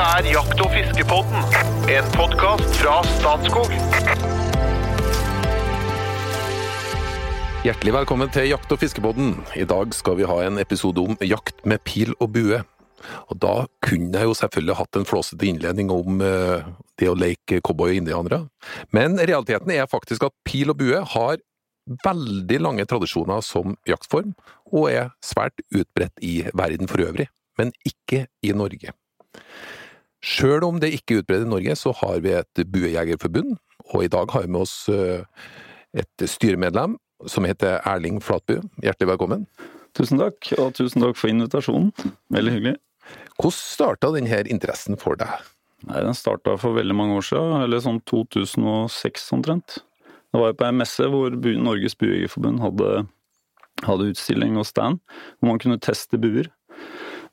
Dette er Jakt- og fiskepodden, en podkast fra Statskog. Hjertelig velkommen til Jakt- og fiskepodden. I dag skal vi ha en episode om jakt med pil og bue. Og da kunne jeg jo selvfølgelig hatt en flåsete innledning om eh, det å leke cowboy og indianere. Men realiteten er faktisk at pil og bue har veldig lange tradisjoner som jaktform, og er svært utbredt i verden for øvrig, men ikke i Norge. Sjøl om det ikke er utbredt i Norge, så har vi et buejegerforbund, og i dag har vi med oss eh, et styremedlem som heter Erling Flatbu. Hjertelig velkommen. Tusen takk, og tusen takk for invitasjonen. Veldig hyggelig. Hvordan starta denne interessen for deg? Nei, Den starta for veldig mange år siden, eller sånn 2006 omtrent. Det var jo på en messe hvor Norges Buejegerforbund hadde, hadde utstilling og stand, hvor man kunne teste buer.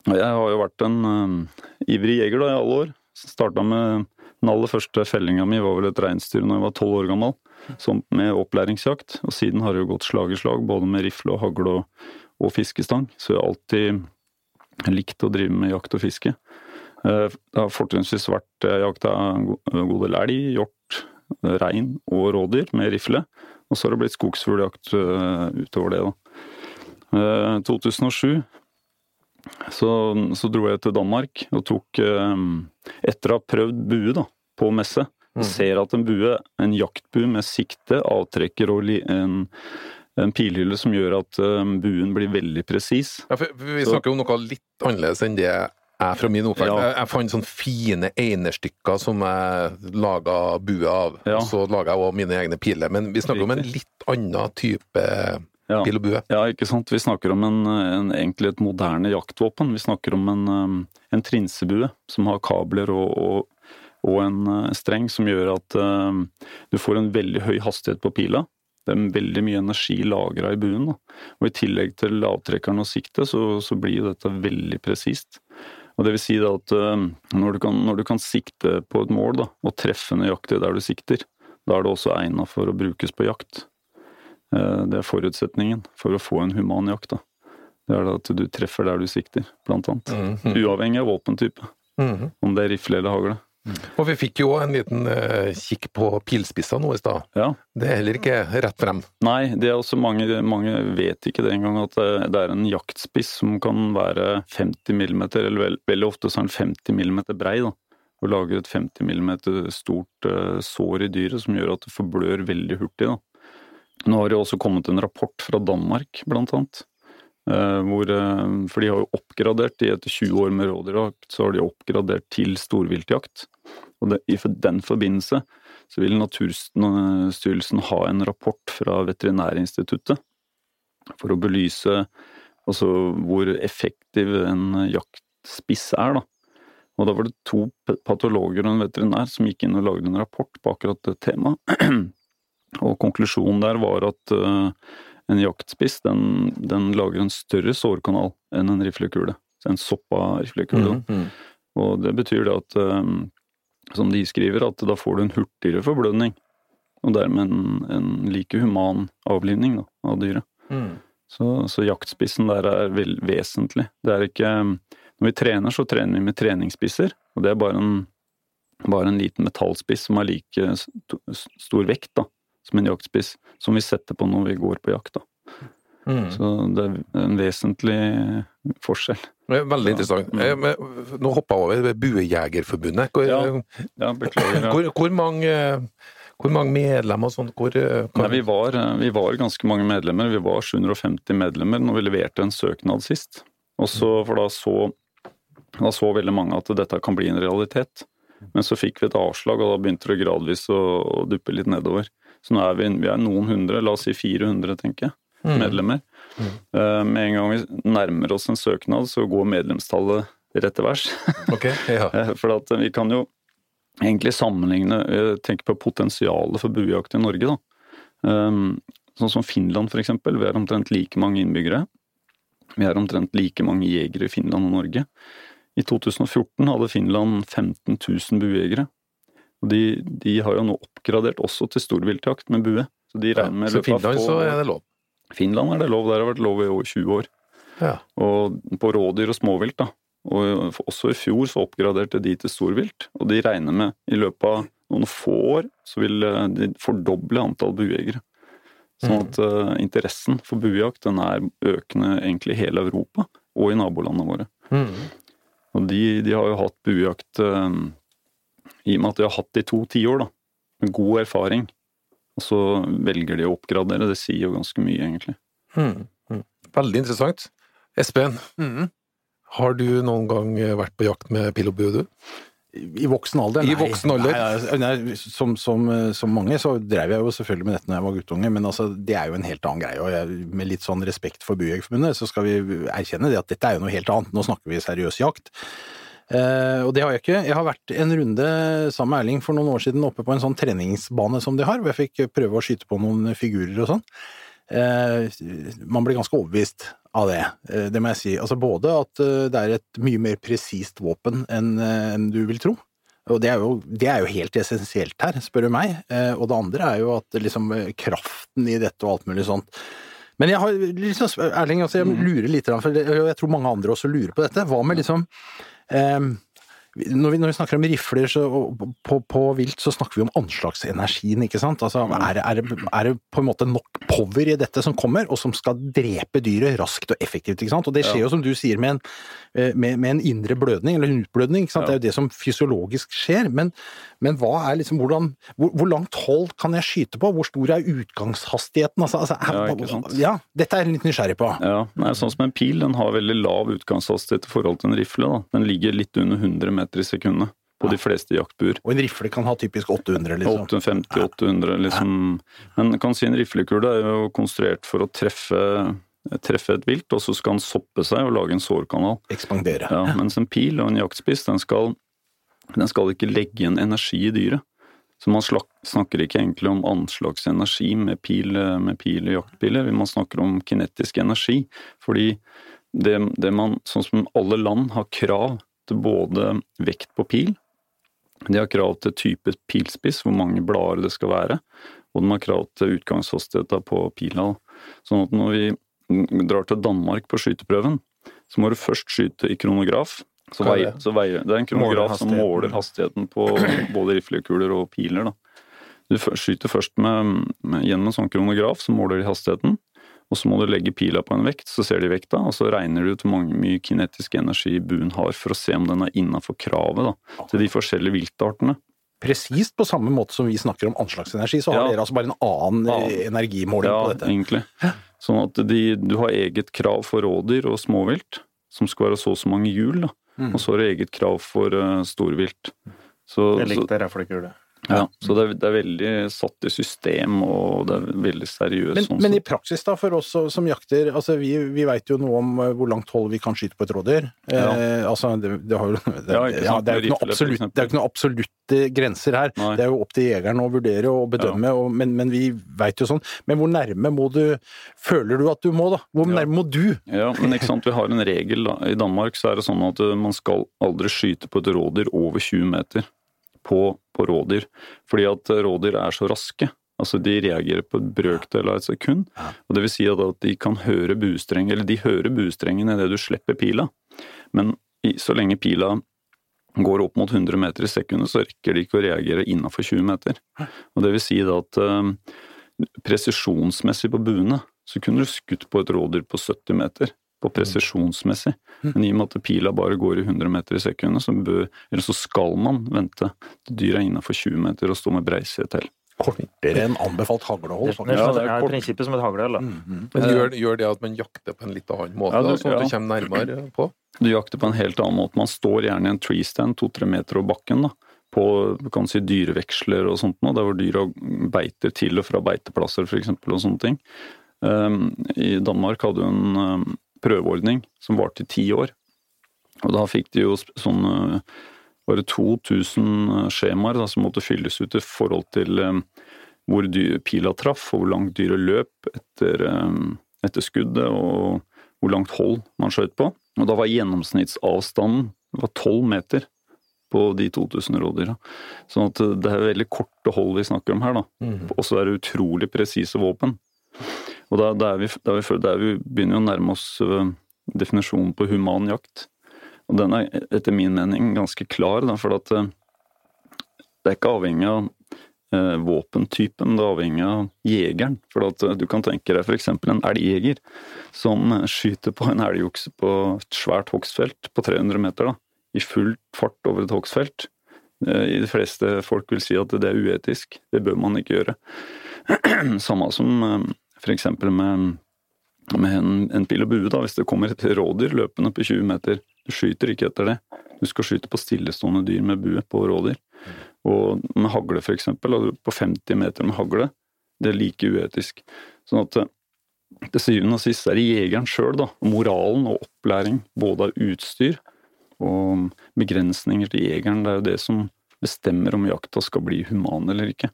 Jeg har jo vært en uh, ivrig jeger da i alle år. Starta med den aller første fellinga mi var vel et reinsdyr når jeg var tolv år gammel, som med opplæringsjakt. Og siden har det jo gått slag i slag, både med rifle og hagle og, og fiskestang. Så jeg har alltid likt å drive med jakt og fiske. Eh, Det har fortrinnsvis vært jakt av en god del elg, hjort, rein og rådyr med rifle. Og så har det blitt skogsfugljakt eh, utover det, da. Eh, 2007 så, så dro jeg til Danmark og tok eh, Etter å ha prøvd bue da, på messe, mm. ser at en bue, en jaktbue med sikte, avtrekker og en, en pilhylle som gjør at eh, buen blir veldig presis. Ja, vi snakker Så- om noe litt annerledes enn det jeg fra min oppvekst. Ja. Jeg, jeg fant sånne fine einerstykker som jeg laga bue av. Ja. Så laga jeg òg mine egne piler. Men vi snakker om en litt annen type Ja. pil og bue. Ja, ikke sant. Vi snakker om en, en, egentlig et moderne jaktvåpen. Vi snakker om en, um, en trinsebue som har kabler og, og, og en uh, streng som gjør at um, du får en veldig høy hastighet på pila. Det er veldig mye energi lagra i buen. Da. Og I tillegg til avtrekkeren og siktet, så, så blir dette veldig presist. Og det vil si at um, når, du kan, når du kan sikte på et mål da, og treffe nøyaktig der du sikter, da er det også egna for å brukes på jakt. Eh, Det er forutsetningen for å få en human jakt. Da. Det er at du treffer der du sikter, blant annet. Mhm. Uavhengig av våpentype. Mhm. Om det er rifle eller hagle. Og vi fikk jo en liten uh, kikk på pilspisser nå i stad. Ja. Det er heller ikke rett frem. Nei, det er også mange, mange vet ikke det engang at det, det er en jaktspiss som kan være 50 mm, eller veld, veldig ofte så er den 50 mm brei. da. Og lager et 50 mm stort eh, sår i dyret som gjør at det forblør veldig hurtig. da. Nå har det også kommet en rapport fra Danmark, blant annet. eh, hvor, eh, for de har jo oppgradert, de etter 20 år med rådyrjakt, så har de oppgradert til storviltjakt. Og det, i den forbindelse så vil Naturstyrelsen ha en rapport fra Veterinærinstituttet for å belyse altså, hvor effektiv en jaktspiss er. Da. Og da var det to patologer og en veterinær som gikk inn og lagde en rapport på akkurat det temaet. Og konklusjonen der var at eh, en jaktspiss den, den lager en større sårkanal enn en riflekule. En soppa riflekule. Mm, mm. Og det betyr det at, eh, som de skriver, at da får du en hurtigere forblødning. Og dermed en, en like human avlivning da, av dyret. Mm. Så, så jaktspissen der er vel vesentlig. Det er ikke Når vi trener, så trener vi med treningsspisser, og det er bare en, bare en liten metallspiss som har like st- stor vekt da, som en jaktspiss, som vi setter på når vi går på jakt. da. Mm. Så det er en vesentlig forskjell. Veldig interessant. Mm. Eh, Nå hoppa jeg over Buejegerforbundet. Hvor, Ja. Ja, beklager. ja. hvor, hvor, mange, hvor mange medlemmer og sånn? Hvor, eh, Nei, vi, var, vi var ganske mange medlemmer. Vi var 750 medlemmer når vi leverte en søknad sist. Også, for da så, da så veldig mange at dette kan bli en realitet. Men så fikk vi et avslag, og da begynte det gradvis å, å duppe litt nedover. Så nå er vi, vi er noen hundre, la oss si 400, tenker jeg, Mm. medlemmer. Eh, med en gang vi nærmer oss en søknad, så går medlemstallet rett til værs. Okay, ja. Eh, For at vi kan jo egentlig sammenligne eh, Tenk på potensialet for buejakt i Norge, da. Um, Sånn som Finland, eksempel. Vi er omtrent like mange innbyggere. Vi er omtrent like mange jegere i Finland og Norge. I 2014 hadde Finland 15 000 buejegere. De, de har jo nå oppgradert også til storviltjakt med bue. Så de regner med Så i Finland så er det lov. Finland er det lov, der har vært lov i over 20 år. Ja. Og på rådyr og småvilt, da. Og også i fjor så oppgraderte de til storvilt, og de regner med i løpet av noen få år så vil eh, de fordoble antall buejegere. Sånn at uh, interessen for buejakt den er økende egentlig i hele Europa og i nabolandene våre. Mm. Og de, de har jo hatt buejakt uh, i og med at de har hatt det i to tiår, da, med god erfaring. Og så velger de å oppgradere. Det sier jo ganske mye, egentlig. Mm. Mm. Veldig interessant. Espen, mm. har du noen gang vært på jakt med pil og bue, du? I voksen alder? I voksen alder? Nei, nei, som, som, som mange så drev jeg jo selvfølgelig med dette når jeg var guttunge, men altså, det er jo en helt annen greie. Og jeg, med litt sånn respekt for Bujegerforbundet, så skal vi erkjenne det at dette er jo noe helt annet. Nå snakker vi seriøs jakt. Eh, og det har jeg ikke. Jeg har vært en runde sammen med Erling for noen år siden oppe på en sånn treningsbane som de har, hvor jeg fikk prøve å skyte på noen figurer og sånn. Eh, man blir ganske overbevist av det, eh, det må jeg si. Altså både at det er et mye mer presist våpen enn du vil tro. Og det er, jo, det er jo helt essensielt her, spør du meg. Eh, og det andre er jo at liksom kraften i dette og alt mulig sånt. Men jeg har liksom, Erling, altså jeg lurer litt, for jeg tror mange andre også lurer på dette. Hva med liksom eh, når vi, når vi snakker om rifler så, på, på vilt, så snakker vi om anslagsenergien, ikke sant? Altså, er, er, er det på en måte nok power i dette som kommer, og som skal drepe dyret raskt og effektivt, ikke sant? Og det skjer jo, som du sier, med en, eh, med, med en indre blødning, eller en utblødning, ikke sant? Det er jo det som fysiologisk skjer, men, men hva er liksom, hvordan, hvor, hvor langt hold kan jeg skyte på? Hvor stor er utgangshastigheten? Altså, altså, er, Ja, dette er jeg litt nysgjerrig på. Ja, nei, sånn som en pil, den har veldig lav utgangshastighet i forhold til en rifle. Da. Den ligger litt under 100 meter i sekundet på de fleste jaktbuer. Og en rifle kan ha typisk 800, liksom. 850-800, liksom. Men kan si en riflekule er jo konstruert for å treffe, treffe et vilt, og så skal den soppe seg og lage en sårkanal. Ekspandere. Ja, mens en pil og en jaktspiss, den skal, den skal ikke legge igjen energi i dyret. Så man snakker ikke egentlig om anslagsenergi med pil, med pil og jaktpiler, man snakker om kinetisk energi. Fordi det, det man, sånn som alle land har krav både vekt på pil, de har krav til type pilspiss, hvor mange blader det skal være, og de har krav til utgangshastigheten på pila. Sånn at når vi drar til Danmark på skyteprøven, så må du først skyte i kronograf. Så er veier, så veier, det er en kronograf som måler hastigheten på både riflekuler og piler. Da. Du skyter først med, med, gjennom en sånn kronograf som måler de hastigheten, og så må du legge pila på en vekt, så ser de vekta, og så regner du ut hvor mye kinetisk energi buen har for å se om den er innafor kravet da, til de forskjellige viltartene. Presist på samme måte som vi snakker om anslagsenergi, så har Ja. dere altså bare en annen Ja. eh, energimåling Ja, på dette. Ja, egentlig. Sånn at de, du har eget krav for rådyr og småvilt, som skal være så og så mange hjul, da. Mm. Og så har du eget krav for uh, storvilt. Så, Det så, det riflekule. Ja, så det, er, det er veldig satt i system, og det er veldig seriøst. Men, sånn men i praksis, da, for oss som jakter altså Vi, vi veit jo noe om eh, hvor langt hold vi kan skyte på et rådyr. Ja. Eh, altså, det, det, har jo, det, Ja, ja, er jo ikke noe med rifle, for absolutt, eksempel. det er jo ikke noe absolutte grenser her. Nei. Det er jo opp til jegeren å vurdere og bedømme, og, men, men vi veit jo sånn. Men hvor nærme må du Føler du at du må, da? Hvor Ja. nærme må du? Ja, men ikke sant, vi har en regel da. I Danmark så er det sånn at uh, man skal aldri skyte på et rådyr over 20 meter på, på rådyr. Fordi at uh, rådyr er så raske. Altså De reagerer på et brøkdel av et sekund. og det vil si at, at de kan høre buestrengen, eller de hører buestrengen idet du slipper pila. Men så lenge pila går opp mot 100 meter i sekundet, så rekker de ikke å reagere innafor 20 meter. Og det vil si at uh, presisjonsmessig på buene, så kunne du skutt på et rådyr på 70 meter. På presisjonsmessig. Men i og med at pila bare går i 100 meter i sekundet, så, bør, så skal man vente til dyret er innafor 20 meter og stå med breiside til. Kortere enn anbefalt haglehold. Det faktisk. Ja, sånn- det er prinsippet som et haglehold. Mm -hmm. Men gjør, gjør det at man jakter på en litt annen måte, Ja, du- da, sånn at ja. du kommer nærmere på? Du jakter på en helt annen måte. Man står gjerne i en tree stand to-tre meter over bakken. da, På kan si, dyreveksler og sånt, nå, der hvor dyra beiter til og fra beiteplasser f.eks. og sånne ting. Um, I Danmark hadde hun en um, prøveordning som varte i ti år. Og da fikk de jo sånn bare 2000 skjemaer da, som måtte fylles ut i forhold til um, hvor pila traff, og hvor langt dyret løp etter, etter skuddet, og hvor langt hold man skjøt på. Og da var gjennomsnittsavstanden var 12 meter på de 2000 rådyra. Sånn at det er veldig korte hold vi snakker om her, da. Og så er det utrolig presise våpen. Og da, da, vi, da, vi, da vi begynner vi å nærme oss øh, definisjonen på human jakt. Og den er etter min mening ganske klar, da, for at eh, det er ikke avhengig av eh, våpentypen, det er avhengig av jegeren. For at du kan tenke deg f.eks. en elgjeger som skyter på en elgokse på et svært hogstfelt på 300 meter, da, i full fart over et hogstfelt. Eh, De fleste folk vil si at det er uetisk, det bør man ikke gjøre. Samme som eksempel med, med en, en pil og bue, da. Hvis det kommer et rådyr løpende på 20 meter, du skyter ikke etter det. Du skal skyte på stillestående dyr med bue på rådyr. Og med hagle, eksempel, på 50 meter med hagle, det er like uetisk. Sånn at eh, til syvende og sist er det jegeren sjøl, da. Moralen og opplæring både av utstyr og begrensninger til jegeren. Det er jo det som bestemmer om jakta skal bli human eller ikke.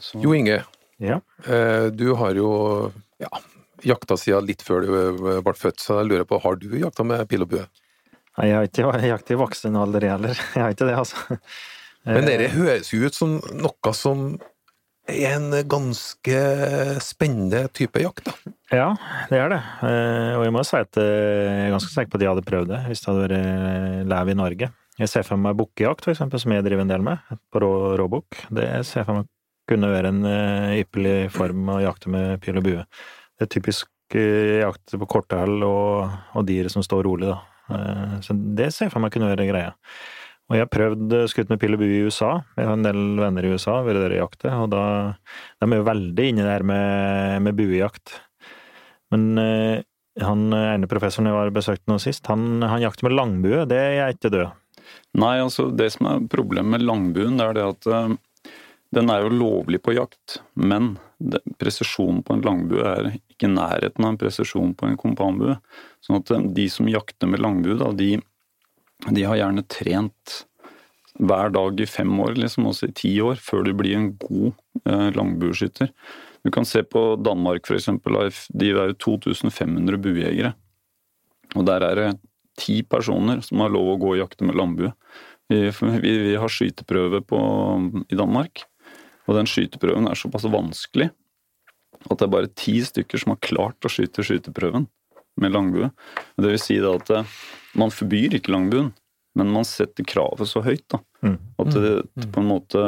Så, Jo Inge, Ja. eh, du har jo ja, jakta siden litt før du eh, ble født, så jeg lurer på, har du jakta med pil og bue? Nei, Jeg har ikke jakt i voksen alder heller. Jeg har ikke det, altså. Men dere høres jo ut som noe som er en ganske spennende type jakt, da. Ja, det er det. Eh, Og jeg må si at eh, jeg er ganske sikker på at jeg hadde prøvd det hvis det hadde vært eh, lev i Norge. Jeg ser for meg bukkejakt, eksempel, som jeg driver en del med, på rå, råbukk. Det ser jeg for meg kunne være en eh, ypperlig form å jakte med pil og bue. Det er typisk eh, jakt på korthell og, og dyr som står rolig, da. Eh, Så det ser jeg for meg kunne være greia. Og jeg har prøvd skutt med pil og bue i USA. Jeg har en del venner i USA, vært der og jakte, og da De er jo veldig inni der med, med buejakt. Men han ene professoren jeg var besøkt nå sist, han, han jakter med langbue. Det er jeg ikke død. Nei, altså det som er problemet med langbuen, det er det at den er jo lovlig på jakt, men presisjonen på en langbue er ikke nærheten av en presisjon på en kompanbue. Sånn at eh, de som jakter med langbue, da, de, de har gjerne trent hver dag i fem år, liksom, også i ti år, før du blir en god eh, langbueskytter. Du kan se på Danmark, eksempel. De er jo 2500 buejegere. Og der er det ti personer som har lov å gå og jakte med langbue. Vi, vi, vi har skyteprøve på, i Danmark, og den skyteprøven er såpass vanskelig at det er bare ti stykker som har klart å skyte skyteprøven med langbue. Det vil si da at eh, man forbyr ikke langbuen, men man setter kravet så høyt da, Mm. at det på en måte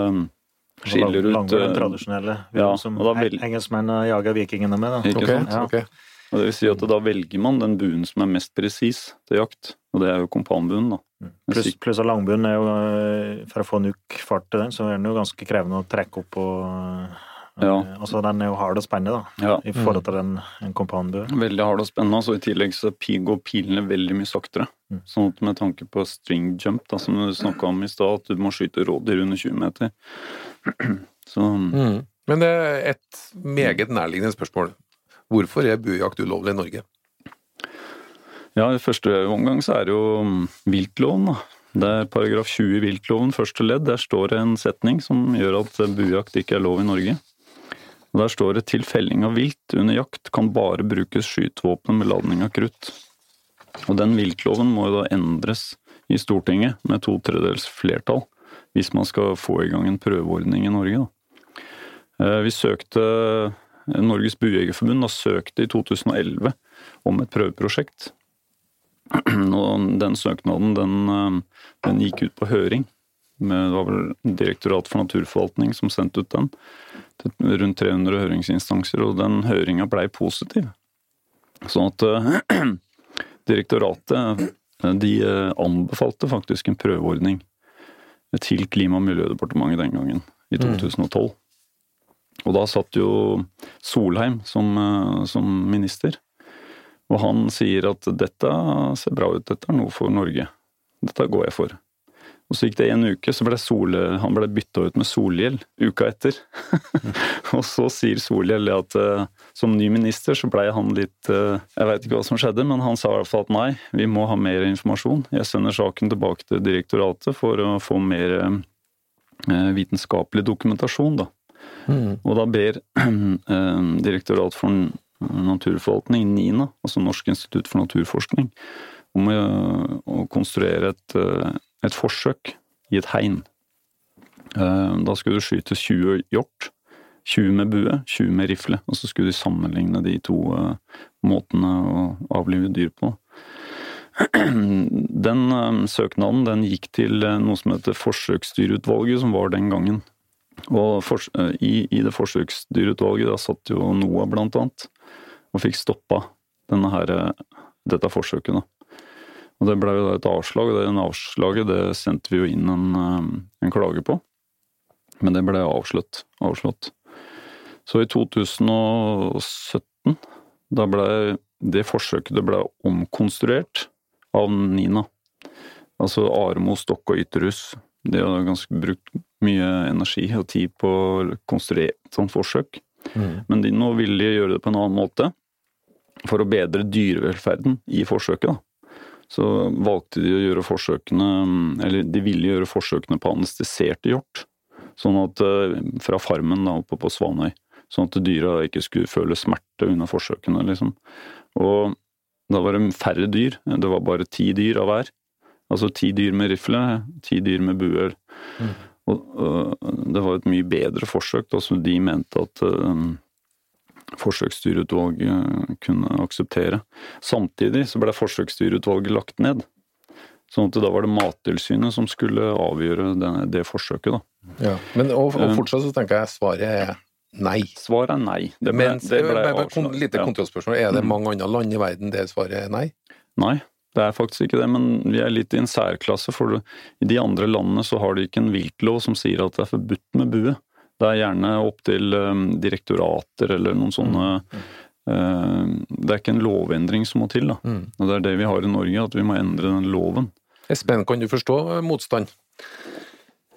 skiller ut Langbuen er den eh, tradisjonelle ja, som engelskmennene jager vikingene med. Da. Ikke okay, sant? Ja. ok. Og det vil si at da velger man den buen som er mest presis til jakt, og det er jo kompanbuen. da. Pluss plus at langbuen er jo, eh, for å få nok fart til den, så er den jo ganske krevende å trekke opp og eh, Ja. Altså den er jo hard og spennende, da, Ja, i forhold til en, en kompanbue. Veldig hard og spennende, så i tillegg så går pilene veldig mye saktere. Mm. Sånn at med tanke på string jump, da, som du snakka om i stad, at du må skyte rådyr under 20 meter. Så Mm. Men det er et meget nærliggende spørsmål. Hvorfor er buejakt ulovlig i Norge? ja, i første omgang så er det jo mm, viltloven. Det er paragraf 20 i viltloven, første ledd. Der står det en setning som gjør at buejakt ikke er lov i Norge. Og Der står det 'til felling av vilt under jakt kan bare brukes skytevåpen med ladning av krutt'. Og den viltloven må jo da endres i Stortinget med to tredjedels flertall, hvis man skal få i gang en prøveordning i Norge. Da. Eh, Vi søkte Norges Buejegerforbund søkte i 2011 om et prøveprosjekt. Og den søknaden den, eh, den gikk ut på høring. Med, det var vel Direktorat for naturforvaltning som sendte ut den. Rundt 300 høringsinstanser, og den høringa blei positiv. Sånn at eh, direktoratet eh, de anbefalte faktisk en prøveordning til Klima- og miljødepartementet den gangen, i 2012. Og da satt jo Solheim som, eh, som minister. Og han sier at dette ser bra ut, dette er noe for Norge. Dette går jeg for. Og så gikk det en uke, så ble Sole, han ble bytta ut med Solhjell uka etter. og så sier Solhjell at eh, som ny minister så blei han litt eh, Jeg veit ikke hva som skjedde, men han sa i hvert fall at nei, vi må ha mer informasjon. Jeg sender saken tilbake til direktoratet for å få mer vitenskapelig dokumentasjon, da. Og da ber Direktoratet Direktorat for naturforvaltning, NINA, altså Norsk institutt for naturforskning, om å, konstruere et, eh, et forsøk i et hegn. Eh, Da skulle det skytes 20 hjort. 20 med bue, 20 med rifle. Og så skulle de sammenligne de to eh, måtene å avlive dyr på. Den eh, søknaden den gikk til eh, noe som heter Forsøksdyrutvalget, som var den gangen. Og fors eh, i, i det forsøksdyrutvalget da satt jo NOAH blant annet, og fikk stoppa her, eh, dette forsøket. da. Og Det ble jo et avslag, og det avslaget det sendte vi jo inn en, eh, en klage på. Men det ble avslått. avslått. Så i 2017, da ble det forsøket det ble omkonstruert av Nina. Altså Aremo, Stokk og Ytterhus. De har brukt mye energi og tid på å konstruere et sånt forsøk. Men de nå ville de gjøre det på en annen måte, for å bedre dyrevelferden i forsøket. da. Så valgte de å gjøre forsøkene Eller de ville gjøre forsøkene på anesteserte hjort. Sånn at eh, Fra farmen da, oppe på Svanøy. Sånn at dyra ikke skulle føle smerte under forsøkene, liksom. Og da var det færre dyr. Det var bare ti dyr av hver. Altså ti dyr med rifle, ti dyr med buer. Og, og det var et mye bedre forsøk, som de mente at uh, forsøksdyrutvalget kunne akseptere. Samtidig så ble forsøksdyrutvalget lagt ned. Sånn at da var det Mattilsynet som skulle avgjøre det, det forsøket, da. Ja. Men og, og Um, fortsatt så tenker jeg svaret er nei. Svaret er nei. Det ble, Men det ble avslag. lite kontrollspørsmål. Er det mange andre land i verden der svaret er nei? Nei, det er faktisk ikke det, men vi er litt i en særklasse. For i de andre landene så har de ikke en viltlov som sier at det er forbudt med bue. Det er gjerne opp til um, direktorater eller noen sånne uh, Det er ikke en lovendring som må til, da. Og det er det vi har i Norge, at vi må endre den loven. Espen, kan du forstå eh, motstand?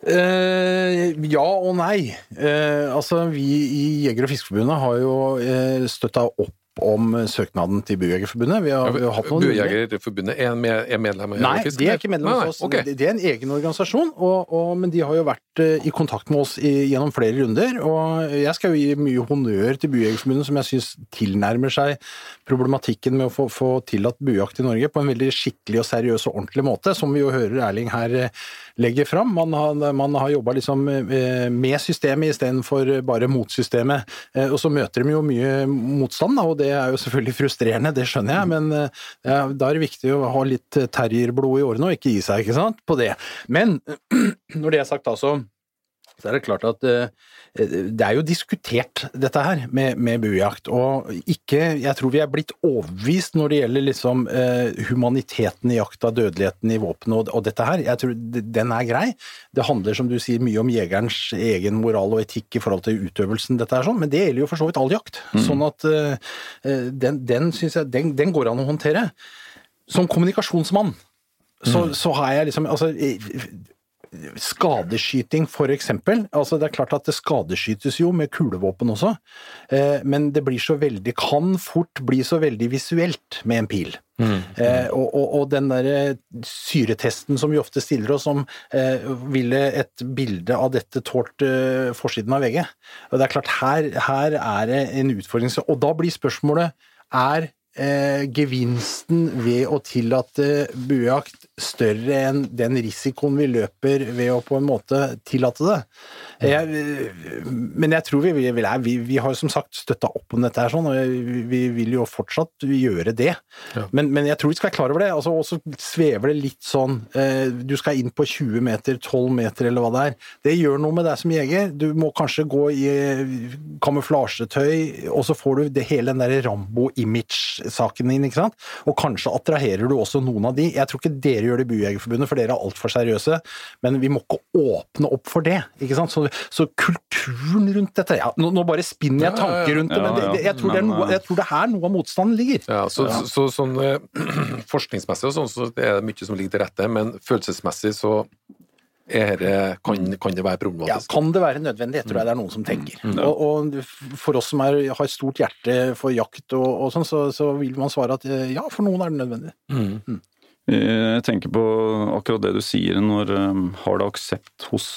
Eh, ja og nei. Eh, altså, vi i Jeger- og Fiskerforbundet har jo eh, støtta opp om søknaden til Bujegerforbundet. Vi har, vi har hatt noen Buejegerforbundet er, med, er medlem av Nei, de er ikke medlem av oss. Okay. Det det er en egen organisasjon, og, og, men de har jo vært eh, i kontakt med oss gjennom flere runder. Og jeg skal jo gi mye honnør til Buejegerforbundet, som jeg syns tilnærmer seg problematikken med å få, få tillatt buejakt i Norge på en veldig skikkelig og seriøs og ordentlig måte, som vi jo hører Erling her eh, legger fram. Man har, man har jobba liksom eh, med systemet istedenfor bare mot systemet. Og så møter de jo mye motstand, da, og det er jo selvfølgelig frustrerende, det skjønner jeg, men ja, da er det viktig å ha litt terrierblod i årene og ikke gi seg, ikke sant, på det. Men når det er sagt, da, så er det klart at eh, det er jo diskutert, dette her, med, med buejakt. Og ikke Jeg tror vi er blitt overbevist når det gjelder liksom eh, humaniteten i jakta, dødeligheten i våpenet og, og dette her. Jeg tror den er grei. Det handler, som du sier, mye om jegerens egen moral og etikk i forhold til utøvelsen, dette er sånn, men det gjelder jo for så vidt all jakt. Sånn at eh, eh, den, den syns jeg den, den går an å håndtere. Som kommunikasjonsmann så, så har jeg liksom altså, eh, Skadeskyting, for eksempel. Altså, det er klart at det skadeskytes jo med kulevåpen også, eh, men det blir så veldig, kan fort bli så veldig visuelt med en pil. Eh, og, og, og den der syretesten som vi ofte stiller oss om, eh, ville et bilde av dette tålt eh, forsiden av VG? Og det er klart, her, her er det en utfordring. Og da blir spørsmålet er eh, gevinsten ved å tillate buejakt større enn den risikoen vi løper ved å på en måte tillate det. Jeg, men jeg tror vi, vi, vi, vi, har som sagt støtta opp om dette her, sånn, og vi, vi vil jo fortsatt gjøre det. Men, men jeg tror vi skal være klar over det. Altså, og så svever det litt sånn eh, Du skal inn på 20 meter, 12 meter eller hva det er. Det gjør noe med deg som jeger. Du må kanskje gå i eh, kamuflasjetøy, og så får du det hele den der Rambo-image-saken din, ikke sant? Og kanskje attraherer du også noen av de. Jeg tror ikke dere gjør det i Bujegerforbundet, for dere er altfor seriøse, men vi må ikke åpne opp for det, ikke sant? Så, så kulturen rundt dette ja, nå, nå bare spinner jeg Ja, ja, ja. tanker rundt det, men det, det, jeg, tror det er noe, eh, jeg tror det er her noe av motstanden ligger. Ja, så, så, så sånn eh, forskningsmessig og sånn, så er det mye som ligger til rette, men følelsesmessig så er kan, kan det være problematisk? Ja, kan det være nødvendig? Jeg tror jeg det er noen som tenker. Og, og for oss som er, har stort hjerte for jakt og, og sånn, så, så vil man svare at eh, ja, for noen er det nødvendig. Mm. Jeg tenker på akkurat det du sier når um, Har det aksept hos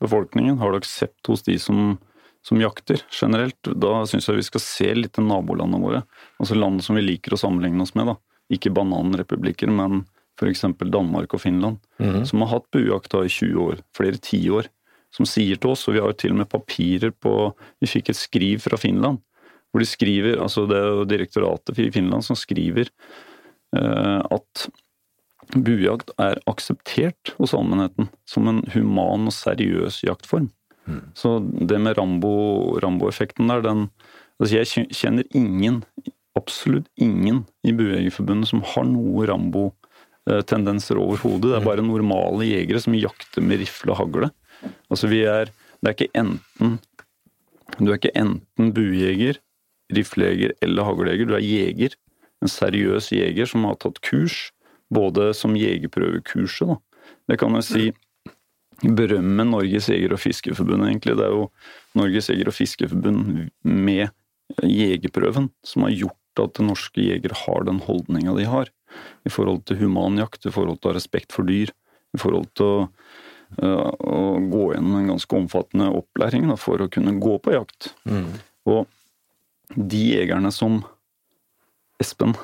befolkningen? Har det aksept hos de som, som jakter generelt? Da syns jeg vi skal se litt til nabolandene våre. Altså land som vi liker å sammenligne oss med. da. Ikke bananrepublikker, men f.eks. Danmark og Finland. Som har hatt buejakt i 20 år, flere tiår. Som sier til oss, og vi har jo til og med papirer på Vi fikk et skriv fra Finland. Hvor de skriver, altså Det er jo direktoratet i Finland som skriver eh, at buejakt er akseptert hos allmennheten som en human og seriøs jaktform. Så det med Rambo- Rambo-effekten der, den Altså, jeg kjenner ingen, absolutt ingen i Buejegerforbundet som har noe Rambo-tendenser overhodet. Det er bare normale jegere som jakter med rifle og hagle. Altså, vi er Det er ikke enten Du er ikke enten buejeger, riflejeger eller haglejeger. Du er jeger. En seriøs jeger som har tatt kurs, både som jegerprøvekurset, da. Det kan jeg si berømme Norges jeger- og fiskerforbund, egentlig. Det er jo Norges jeger- og fiskerforbund med jegerprøven som har gjort at norske jegere har den holdninga de har. I forhold til humanjakt, i forhold til å ha respekt for dyr, i forhold til å, uh, å gå gjennom en ganske omfattende opplæring da, for å kunne gå på jakt. Og de jegerne som Espen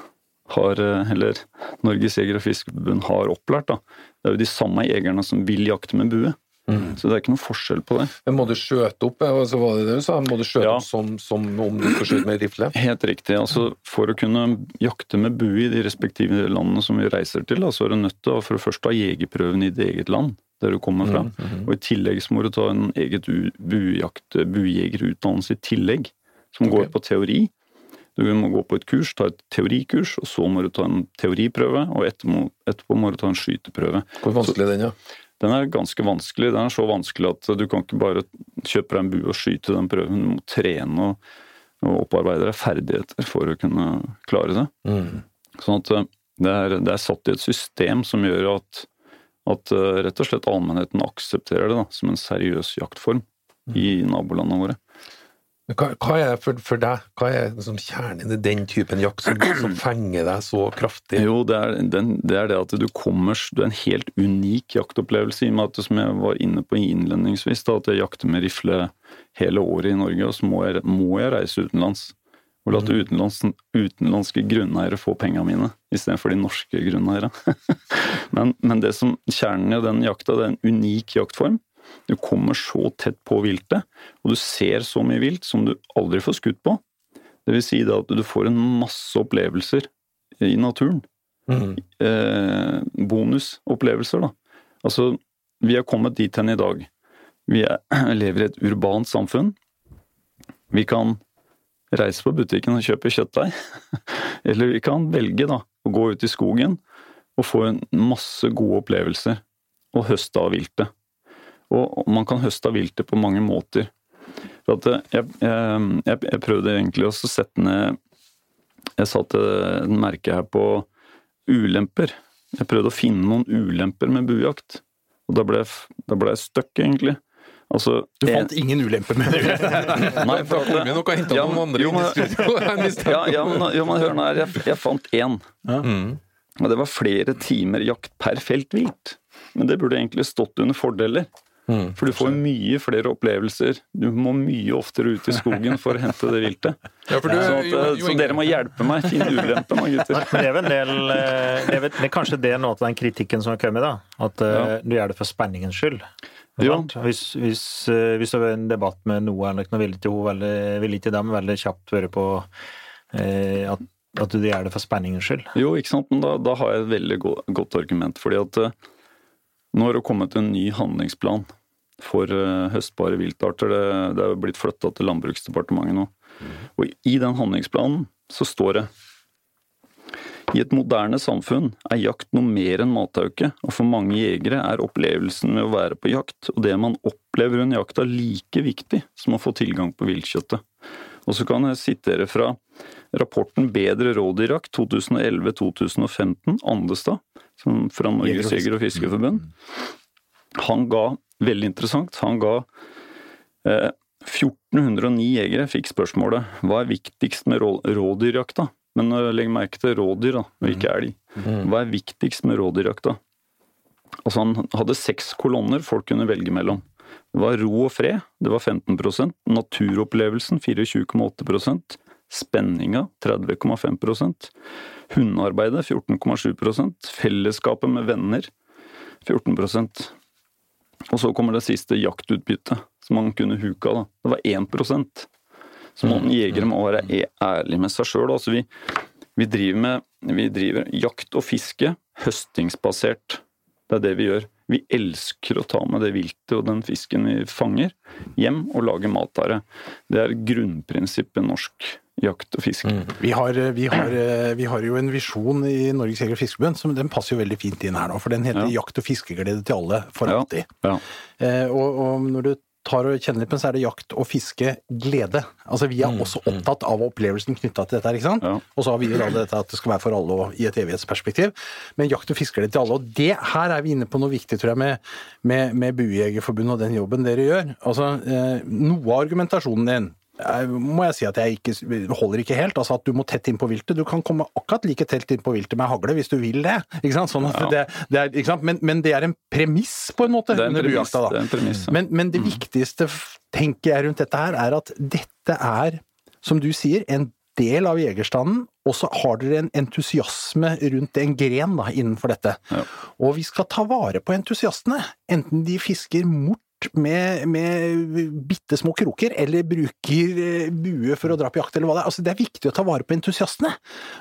har, øh, eller Norges jeger- og fiskerforbund har opplært, da, det er jo de samme jegerne som vil jakte med bue. Så det er ikke noe forskjell på det. Men må du skjøte opp, altså, var det det du sa? Må du skjøte Ja. opp som, som om du skal skyte med rifle? Helt riktig. altså For å kunne jakte med bue i de respektive landene som vi reiser til, da, så er du nødt til å for det første ha jegerprøven i ditt eget land, der du kommer fra. Og I tillegg så må du ta en eget buejegerutdannelse i tillegg, som går på teori. Du må gå på et kurs, ta et teorikurs, og så må du ta en teoriprøve, og etterpå, etterpå må du ta en skyteprøve. Hvor vanskelig er den, ja? Den er ganske vanskelig. Den er så vanskelig at du kan ikke bare kjøpe deg en bue og skyte den prøven. Du må trene og, og opparbeide deg ferdigheter for å kunne klare det. Sånn at eh, det er, det er satt i et system som gjør at, at eh, rett og slett allmennheten aksepterer det da, som en seriøs jaktform i nabolandene våre. Hva, hva er for, for deg, hva er liksom kjernen i den typen jakt som, som fenger deg så kraftig? Jo, det er, den, det er det at du kommer Du er en helt unik jaktopplevelse, i og med at som jeg var inne på innledningsvis, da, at jeg jakter med rifle hele året i Norge, og så må jeg, må jeg reise utenlands. Og la utenlands, utenlandske grunneiere få pengene mine, istedenfor de norske grunneiere. men, men det som kjernen i den jakta, det er en unik jaktform. Du kommer så tett på viltet, og du ser så mye vilt som du aldri får skutt på. Det vil si da at du får en masse opplevelser i naturen Mm. eh, bonusopplevelser, da. Altså, vi har kommet dit hen i dag. Vi er, lever i et urbant samfunn. Vi kan reise på butikken og kjøpe kjøttdeig. Eller vi kan velge da, å gå ut i skogen og få en masse gode opplevelser og høste av viltet. Og man kan høste av viltet på mange måter. For at eh, jeg, jeg, jeg, jeg prøvde egentlig også å sette ned Jeg satte et merke her på ulemper. Jeg prøvde å finne noen ulemper med buejakt, og da ble da ble jeg stuck, egentlig. Altså, Du en- fant ingen ulemper med det? Nei, For da kom jo noe og henta Ja, noen andre jo, i men- studio. i stedet. ja, ja, men, jo, men hør nå her, jeg, jeg fant én. Mm. Og det var flere timer jakt per feltvilt. Men det burde egentlig stått under fordeler. Mm. For du får mye flere opplevelser. Du må mye oftere ut i skogen for å hente det viltet. Ja, for du, Så, at, jo, eh, jo, så dere må hjelpe meg. Finn ulempen da, gutter. Men det er en del eh, det er, det er kanskje det noe av den kritikken som har kommet, da. At eh, Ja. du gjør det for spenningens skyld. Hvis, hvis, eh, hvis det var en debatt med Noah eller noe, ville ikke hun veldig, ville ikke dem veldig kjapt høre på eh, at, at du gjør det for spenningens skyld. Jo, ikke sant, men da, da har jeg et veldig godt argument. Fordi at eh, nå har det kommet en ny handlingsplan for eh, høstbare viltarter. Det, det er jo blitt flytta til Landbruksdepartementet nå. Og i den handlingsplanen så står det i et moderne samfunn er jakt noe mer enn matauke, og for mange jegere er opplevelsen med å være på jakt og det man opplever under jakta like viktig som å få tilgang på viltkjøttet. Og så kan jeg sitere fra rapporten Bedre rådyrjakt 2011-2015, Andestad, som fra Norges jeger- og fiskerforbund. Han ga, veldig interessant, han ga eh, 1409 jegere fikk spørsmålet hva er viktigst med rå- rådyrjakta? Men eh, legg merke til rådyr, da, og ikke elg. Hva er viktigst med rådyrjakta? Altså Han hadde seks kolonner folk kunne velge mellom. Det var ro og fred, det var 15% Naturopplevelsen 24,8 Spenninga 30,5% Hundearbeidet 14,7% Fellesskapet med venner 14% Og så kommer det siste jaktutbyttet, som man kunne huka. da. Det var 1% Så man jegere må være ærlig med seg sjøl. Altså vi, vi, driver med, vi driver jakt og fiske høstingsbasert. Det er det vi gjør. Vi elsker å ta med det viltet og den fisken vi fanger, hjem og lage mat av det. Det er grunnprinsippet norsk jakt og fiske. Vi har, vi, har, vi har jo en visjon i Norges Jeger- og Fiskerforbund som den passer jo veldig fint inn her nå. For den heter Ja. 'Jakt og fiskeglede til alle for alltid'. Ja. Eh, og, og når du tar og kjenner litt på den, så er det jakt og fiske glede. Altså Vi er også opptatt av opplevelsen knytta til dette. her, ikke sant? Ja. Og så har vi jo da dette at det skal være for alle og i et evighetsperspektiv. Men jakt og fiskeglede til alle. Og det her er vi inne på noe viktig, tror jeg, med, med, med Buejegerforbundet og den jobben dere gjør. Altså, eh, Noe av argumentasjonen din eh, må jeg si at jeg ikke holder ikke helt. Altså at du må tett inn på viltet. Du kan komme akkurat like tett inn på viltet med hagle hvis du vil det. ikke sant? Sånn at Ja. det, det er, ikke sant? Men, men det er en premiss, på en måte, er en under premiss. bujakta. da. Premiss ja. Men, men det viktigste, tenker jeg rundt dette her, er at dette er, som du sier, en del av jegerstanden, og så har dere en entusiasme rundt en gren da, innenfor dette. Ja. Og vi skal ta vare på entusiastene, enten de fisker mort med, med bitte små kroker, eller bruker eh, bue for å dra på jakt, eller hva det er. Altså, det er viktig å ta vare på entusiastene.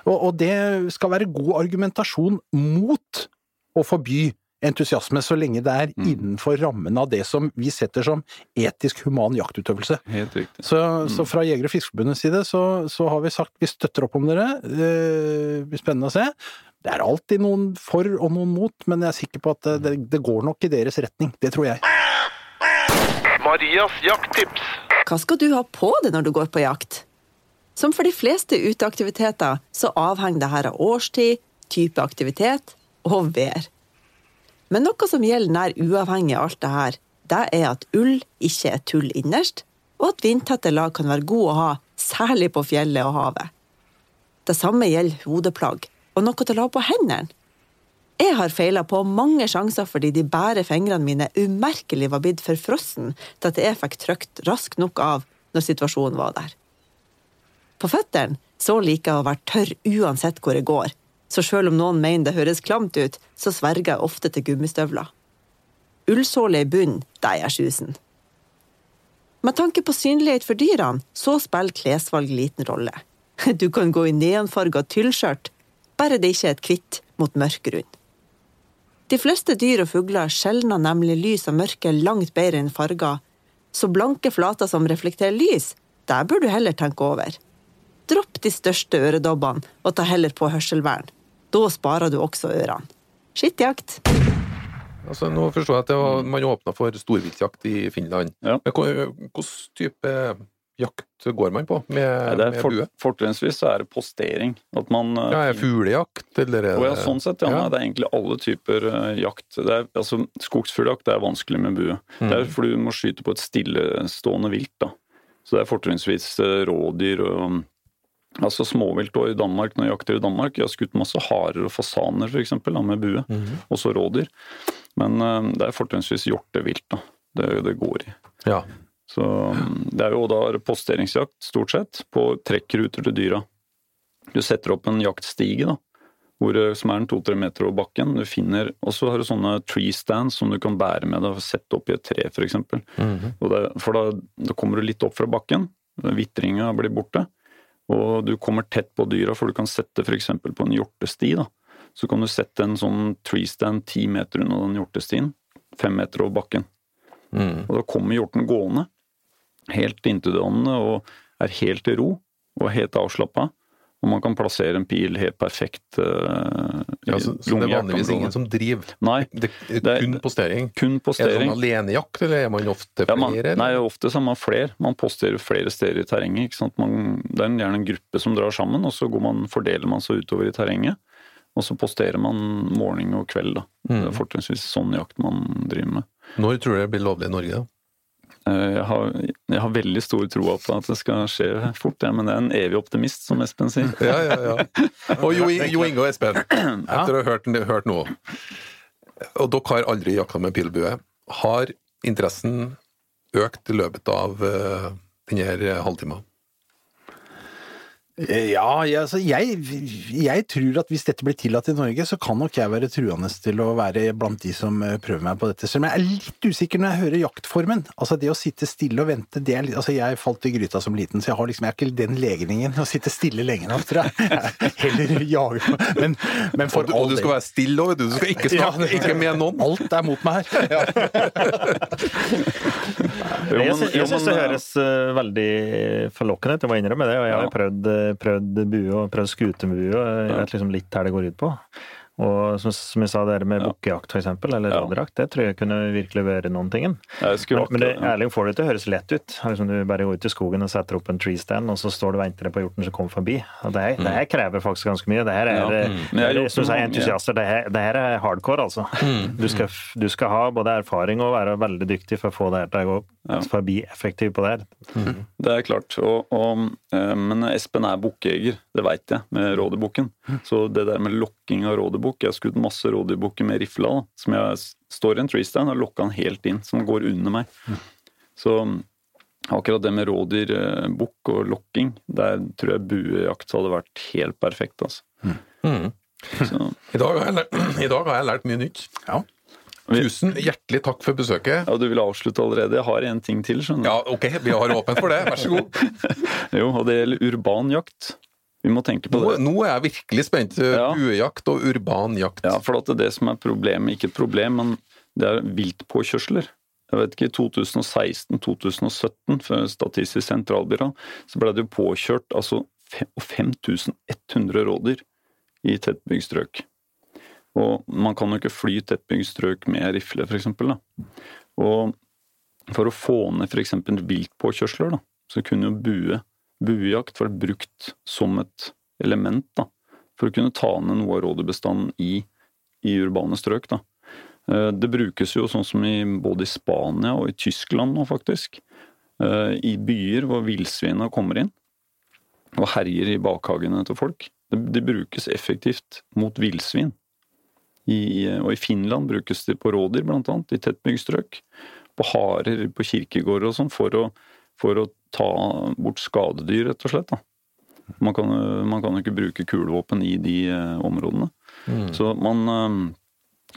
Og, og det skal være god argumentasjon mot å forby entusiasme, så lenge det er innenfor rammen av det som vi setter som etisk human jaktutøvelse. Helt riktig. Så, så fra Jeger- og Fiskerforbundets side så, så har vi sagt vi støtter opp om dere. Det blir spennende å se. Det er alltid noen for og noen mot, men jeg er sikker på at det, det går nok i deres retning. Det tror jeg. Marias jakttips. Hva skal du ha på deg når du går på jakt? Som for de fleste uteaktiviteter så avhenger det her av årstid, type aktivitet og vær. Men noe som gjelder nær uavhengig av alt det her, det er at ull ikke er tull innerst, og at vindtette lag kan være gode å ha, særlig på fjellet og havet. Det samme gjelder hodeplagg og noe til å ha på hendene. Jeg har feila på mange sjanser fordi de bære fingrene mine umerkelig var blitt for frossen til at jeg fikk trykt raskt nok av når situasjonen var der. På føttene så liker jeg å være tørr uansett hvor jeg går, så selv om noen mener det høres klamt ut, så sverger jeg ofte til gummistøvler. Ullsåle i bunnen, det er sjusen. Med tanke på synlighet for dyrene, så spiller klesvalg liten rolle. Du kan gå i neonfarga tyllskjørt, bare det ikke er et hvitt mot mørk grunn. De fleste dyr og fugler skjelner nemlig lys og mørke langt bedre enn farger, så blanke flater som reflekterer lys, der bør du heller tenke over. Dropp de største øredobbene og ta heller på hørselvern. Da sparer du også ørene. Skittjakt! Altså, nå forstår jeg at det var, man åpna for storviltjakt i Finland. Ja. Men Hvilken type jakt går man på med, Nei, det er med for, bue? Fortrinnsvis så er det postering. At man eh, Ja, er fuglejakt, eller er det ja, sånn sett, ja. ja. det er egentlig alle typer eh, jakt. Det er, altså, Skogsfugljakt er vanskelig med bue. Det Mm. er fordi du må skyte på et stillestående vilt. da. Så det er fortrinnsvis eh, rådyr og Altså småvilt og i Danmark, når jeg jakter i Danmark, jeg har skutt masse harer og fasaner for eksempel, da, med bue. og Også rådyr. Men eh, det er fortrinnsvis hjortevilt da. det, det går i. Ja. Så mm, det er jo da posteringsjakt, stort sett, på trekkruter til dyra. Du setter opp en jaktstige, da, hvor, eh, som er en to-tre meter over bakken. Du finner, Og så har du sånne tree stands som du kan bære med deg og sette opp i et tre, f.eks. Og det- For da, da kommer du litt opp fra bakken, vitringa blir borte, og du kommer tett på dyra, for du kan sette f.eks. på en hjortesti. da. Så kan du sette en sånn tree stand ti meter unna den hjortestien, fem meter over bakken. Mm. Og da kommer hjorten gående, helt inntildanende og er helt i ro og helt avslappa. Og man kan plassere en pil helt perfekt uh, ja så, så det er vanligvis ingen som driver? Nei, Det Det er- kun postering? kun Er det postering. sånn alenejakt, eller er man ofte Ja, man, flere? nei, ofte så er man flere. Man posterer flere steder i terrenget. ikke sant? Man, det er gjerne en gruppe som drar sammen, og så går man, fordeler man seg utover i terrenget. Og så posterer man morgen og kveld. da. Det Mm. er fortrinnsvis sånn jakt man driver med. Når tror du det blir lovlig i Norge? da? Eh, Jeg har, jeg har veldig stor tro på at det skal skje fort, ja, men det er en evig optimist, som Espen sier. Ja, ja, ja. Og Jo, jo Inge og Espen, etter å ha hørt, hørt noe Og dere har aldri jakta med pilbue. Har interessen økt i løpet av uh, denne halvtimen? Eh, Ja, jeg, altså, jeg, jeg tror at hvis dette blir tillatt i Norge, så kan nok jeg være truende til å være blant de som eh, prøver meg på dette. Selv om jeg er litt usikker når jeg hører jaktformen. Altså det å sitte stille og vente, det er litt Altså jeg falt i gryta som liten, så jeg har liksom jeg har ikke den legningen å sitte stille lenge nok, tror jeg. Heller jage Men, men for Og du, og du skal være stille òg, vet du. Du skal ikke snakke, Ja. ikke med noen. Alt er mot meg her. Ja. Jeg, syns det eh, høres veldig forlokkende ut, jeg må innrømme det. Og jeg har prøvd, prøvd bue og prøvd skutebue, og jeg vet liksom litt her det går ut på. Og som, som jeg sa, det med Ja. bukkejakt eksempel, eller Ja. rådyrjakt, det tror jeg kunne virkelig være noen ting. Men, men det, ærlig får det til å høres lett ut. Liksom du bare går ut i skogen og setter opp en tree stand, og så står du og venter på hjorten som kommer forbi. Og det, her, det her krever faktisk ganske mye. Det her er, Ja. eh, Mm. Jeg det er entusiaster. Det her, det her er hardcore, altså. Du, skal, du skal ha både erfaring og være veldig dyktig for å få det her til å gå Ja. bli effektiv på det her. Det er klart. Og, og, eh, men Espen er bukkejeger, det veit jeg, med rådyrbukken. Så det der med lokking av rådyrbukk Jeg har skutt masse rådyrbukker med rifla, som jeg står i en treestand og lokker den helt inn, som går under meg. Så akkurat det med rådyrbukk og lokking, der tror jeg buejakt hadde vært helt perfekt, altså. Mm. Så, I, dag har jeg lært, I dag har jeg lært mye nytt. Ja. Tusen hjertelig takk for besøket. ja, du vil avslutte allerede? Jeg har en ting til, skjønner du. Ja, ok, vi har åpent for det. Vær så god. Jo, og det gjelder urban jakt. Vi må tenke på Nå, det. nå er jeg virkelig spent. Ja. Buejakt og urban jakt. Ja, for at det er det som er problemet, ikke et problem, men det er viltpåkjørsler. Jeg vet ikke, I 2016-2017, for Statistisk sentralbyrå, så ble det jo påkjørt altså 5100 rådyr i tettbygd strøk. Og man kan jo ikke fly tettbygd strøk med rifle, f.eks. Og for å få ned f.eks. viltpåkjørsler, da, så kunne jo bue, buejakt vært brukt som et element da, for å kunne ta ned noe av rådyrbestanden i, i urbane strøk. Da. Eh, Det brukes jo sånn som i, både i Spania og i Tyskland nå, faktisk. eh, I byer hvor villsvina kommer inn og herjer i bakhagene til folk. Det brukes effektivt mot villsvin. I, og i Finland brukes det på rådyr, annet, i tettbygd strøk. På harer, på kirkegårder og sånn, for for å ta bort skadedyr, rett og slett. Da. Man kan, man kan jo ikke bruke kulevåpen i de eh, områdene. Så man eh,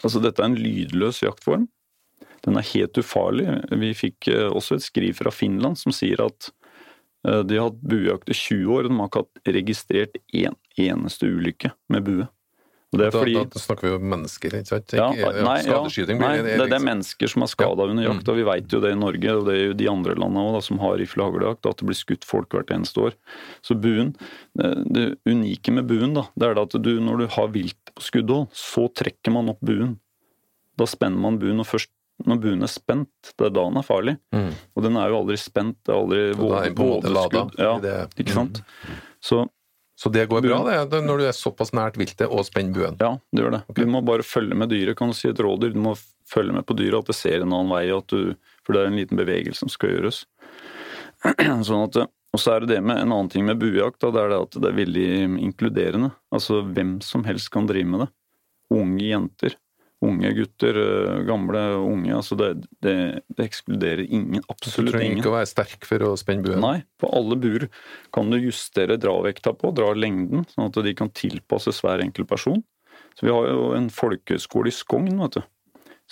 Altså, dette er en lydløs jaktform. Den er helt ufarlig. Vi fikk eh, også et skriv fra Finland som sier at eh, de har hatt buejakt i 20 år, og de har ikke hatt registrert én eneste ulykke med bue. Da, fordi da snakker vi om mennesker, ikke sant? ja, nei, ja, nei, det, er mennesker som er skada under jakt, og vi vet jo det i Norge, og det er jo de andre landene også, da, som har rifle- og haglejakt, at det blir skutt folk hvert eneste år. Så buen, det, det unike med buen, da, det er at du, når du har vilt på skuddhold, så trekker man opp buen. Da spenner man buen, og først når buen er spent, det er da den er farlig. Mm. Og den er jo aldri spent, det er aldri vådeskudd. Ja, ikke sant? Så Så det går bra, det, når du er såpass nært viltet og spenner buen. Ja, det gjør det. Du må bare følge med dyret. Kan du si et rådyr, du må følge med på dyret, at det ser en annen vei, at du, for det er en liten bevegelse som skal gjøres. Sånn at, og så er det det med en annen ting med buejakt, da, det er det at det er veldig inkluderende. Altså hvem som helst kan drive med det. Unge jenter, unge gutter, øh, gamle, unge. altså Det, det, det ekskluderer ingen, Du trenger ingen. ikke å være sterk for å spenne buen. Nei, på alle buer kan du justere dravekta på, dra lengden, sånn at de kan tilpasses hver enkelt person. Så vi har jo en folkehøyskole i Skogn, vet du,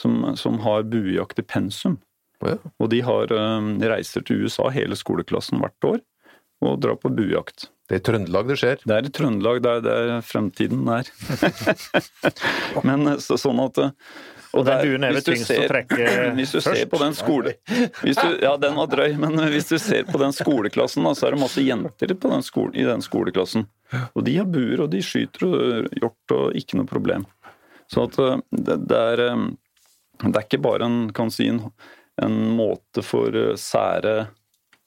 som, som har buejakt i pensum. Ja. Og de har eh, reiser til USA, hele skoleklassen hvert år, og drar på buejakt. Det er i Trøndelag det skjer. Det er i Trøndelag, det er der fremtiden er. Men eh, så, sånn at eh, Og der- den hvis du ser- Hvis du ser på den skole... Hvis du, ja, den var drøy, men hvis du ser på den skoleklassen, da, så er det masse jenter på den skole, i den skoleklassen. Og de har buer, og de skyter og hjort, og ikke noe problem. Så at eh, det, det er eh, Det er ikke bare en, kan si, en, en måte for eh, sære eh,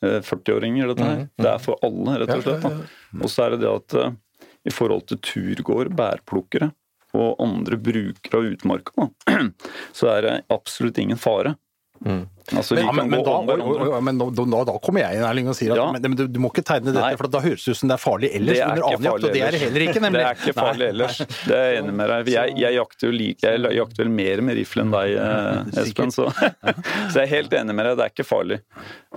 40-åringer, dette her. Det er for alle, rett og slett. Og så er det det at eh, i forhold til turgåer, bærplukkere og andre brukere av utmarka, så er det absolutt ingen fare. Altså, vi Ja, men, da, men kommer jeg inn Erling, og sier at Ja. men, men du, du må ikke tegne dette, Nei. for da høres det ut som det er farlig ellers Det er under ikke annen farlig og det er det ellers. heller ikke, nemlig. Det er ikke farlig Nei, ellers. Det er jeg enig med deg. Jeg, jeg jakter jo like, jeg jakter vel mer med rifle enn deg, eh, Espen, så, så jeg er helt enig med deg. Det er ikke farlig.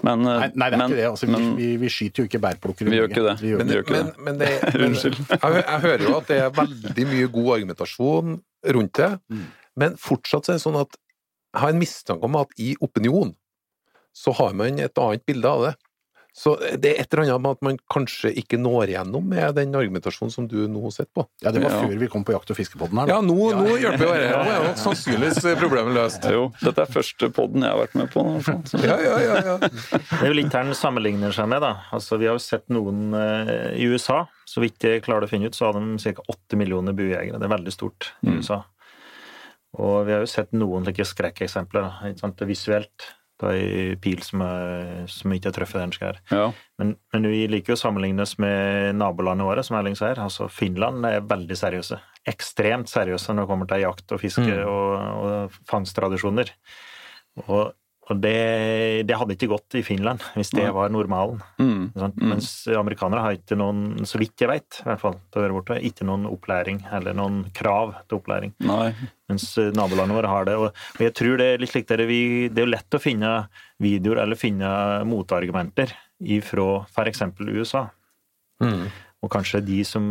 Men, eh, Nei, det er men, ikke det. Altså, vi, men, vi, vi skyter jo ikke bærplukkere. Vi gjør ikke det. Vi gjør Men ikke det Men, men, det, men Unnskyld. jeg, jeg hører jo at det er veldig mye god argumentasjon rundt det, Mm. men fortsatt så er det sånn at jeg har en mistanke om at i opinion så har man et annet bilde av det. Så det er et eller annet med at man kanskje ikke når igjennom med den argumentasjonen som du nå sitter på. Ja, det var før vi kom på jakt- og fiskepodden her. da. Ja, nå, nå hjelper jo det. Nå er jo sannsynligvis problemet løst. jo, dette er første podden jeg har vært med på. Ja, ja, ja. ja. Det er jo litt her den sammenligner seg med, da. Altså, vi har jo sett noen eh, i USA. Så vidt jeg klarer å finne ut, så har de ca. åtte millioner buejegere. Det er veldig stort i USA. Og vi har jo sett noen slike skrekkeksempler, visuelt. da, i pil som, er, som ikke har truffet der den skal. Ja. Men, men vi liker jo å sammenlignes med nabolandet våre, som Erling sier. Altså Finland er veldig seriøse. Ekstremt seriøse når det kommer til jakt og fiske Mm. og, og fangsttradisjoner. Og, og det, det hadde ikke gått i Finland hvis det var normalen. Mm. Mm. Mens amerikanere har ikke noen, så vidt jeg vet, i hvert fall, til å være borte, ikke noen opplæring eller noen krav til opplæring. Nei. Mens eh, nabolandene våre har det. Og, og jeg tror det er litt slik der vi, det er lett å finne videoer eller finne motargumenter fra f.eks. USA. Mm. Og kanskje de som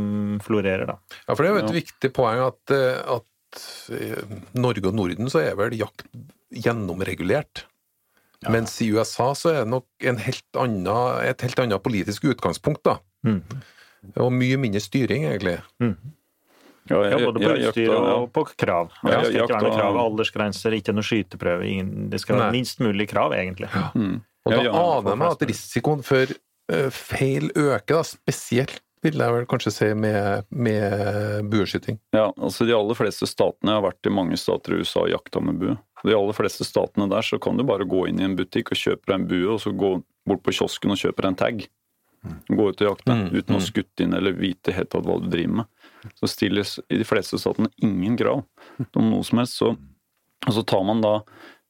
florerer, da. Ja, for det er jo et Ja. viktig poeng at, eh, at eh, Norge og Norden så er vel jakt gjennomregulert. Mens i USA så er det nok en helt annen, et helt annet politisk utgangspunkt, da. Mm. Og mye mindre styring, egentlig. Ja, Ja, både på jeg- jeg utstyr ja. og på krav. Ja, det skal ikke være noe krav, aldersgrenser, ikke noe skyteprøve. Ingen, det skal være Nei. minst mulig krav, egentlig. Mm. Og da Ja, ja, aner jeg meg at risikoen for eh, feil øker, da, spesielt vil jeg vel kanskje si med, med bueskyting. Ja, altså De aller fleste statene Jeg har vært i mange stater i USA og jakta med bue. De aller fleste statene der så kan du bare gå inn i en butikk og kjøpe deg en bue, og så gå bort på kiosken og kjøpe deg en tag. Gå ut og jakte Mm, uten å mm. ha skutt inn eller vite helt hva du driver med. Så stilles i de fleste statene ingen krav om noe som helst. Så, og så tar man da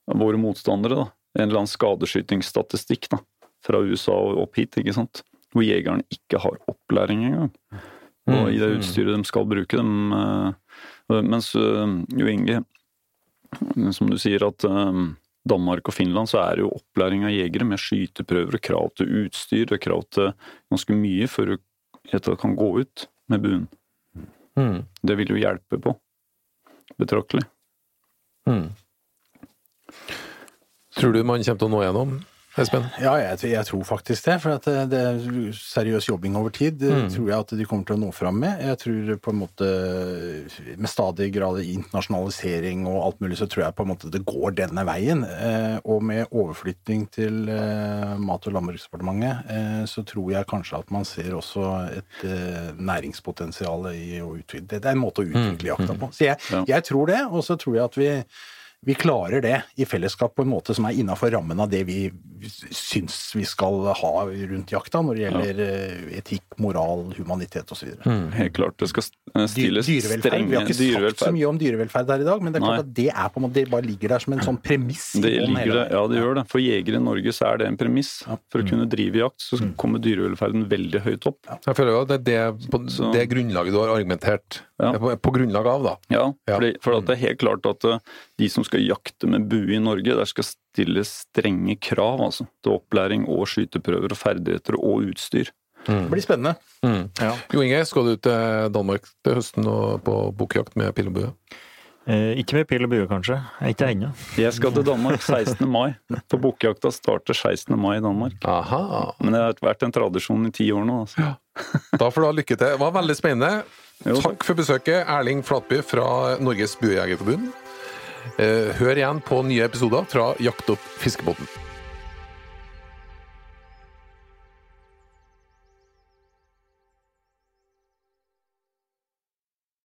våre motstandere, da, en eller annen skadeskytingsstatistikk da, fra USA og opp hit, ikke sant. Hvor jegerne ikke har opplæring engang. Og i det Mm, mm. utstyret de skal bruke. dem, eh, mens eh, Jo Inge, som du sier at eh, Danmark og Finland så er det jo opplæring av jegere med skyteprøver og krav til utstyr og krav til ganske mye før du det kan gå ut med buen. Mm. Det vil jo hjelpe på betraktelig. Mm. Tror du man kommer til å nå gjennom, Espen? Ja, jeg, jeg tror faktisk det. For at det, det er seriøs jobbing over tid. Det Mm. tror jeg at de kommer til å nå fram med. Jeg tror på en måte med stadig grad internasjonalisering og alt mulig, så tror jeg på en måte det går denne veien. Eh, og med overflytting til eh, Mat- og landbruksdepartementet, eh, så tror jeg kanskje at man ser også et eh, næringspotensial i å utvide. Det er en måte å utvikle jakta på. Så jeg, jeg tror det, og så tror jeg at vi vi klarer det i fellesskap på en måte som er innafor rammen av det vi syns vi skal ha rundt jakta når det gjelder ja. etikk, moral, humanitet osv. Mm. Helt klart. Det skal eh, stilles strenge Vi har ikke sagt så mye om dyrevelferd her i dag, men det er klart Nei. at det er på en måte, det bare ligger der som en sånn premiss. Det ligger hele ja, det gjør det. For jegere i Norge så er det en premiss. For å kunne drive jakt så kommer dyrevelferden veldig høyt opp. Jeg føler jo at det er det, på det grunnlaget du har argumentert Ja. på, på grunnlag av, da. Ja, Ja. fordi, for at det er helt klart at eh, de som skal jakte med bue i Norge, der skal stilles strenge krav altså, til opplæring og skyteprøver og ferdigheter og utstyr. Det blir spennende. Mm. Ja. Jo Inge, skal du til Danmark til høsten og på bukkjakt med pil og bue? Eh, ikke med pil og bue, kanskje. Ikke ennå. Jeg skal til Danmark 16. mai, for bukkjakta starter 16. mai i Danmark. Aha. Men det har vært en tradisjon i ti år nå. Altså. Da får du ha lykke til. Det var veldig spennende. Jo, takk. Takk for besøket, Erling Flatby fra Norges Buejegerforbund. Eh, Hør igjen på nye episoder fra Jakt opp fiskebåten.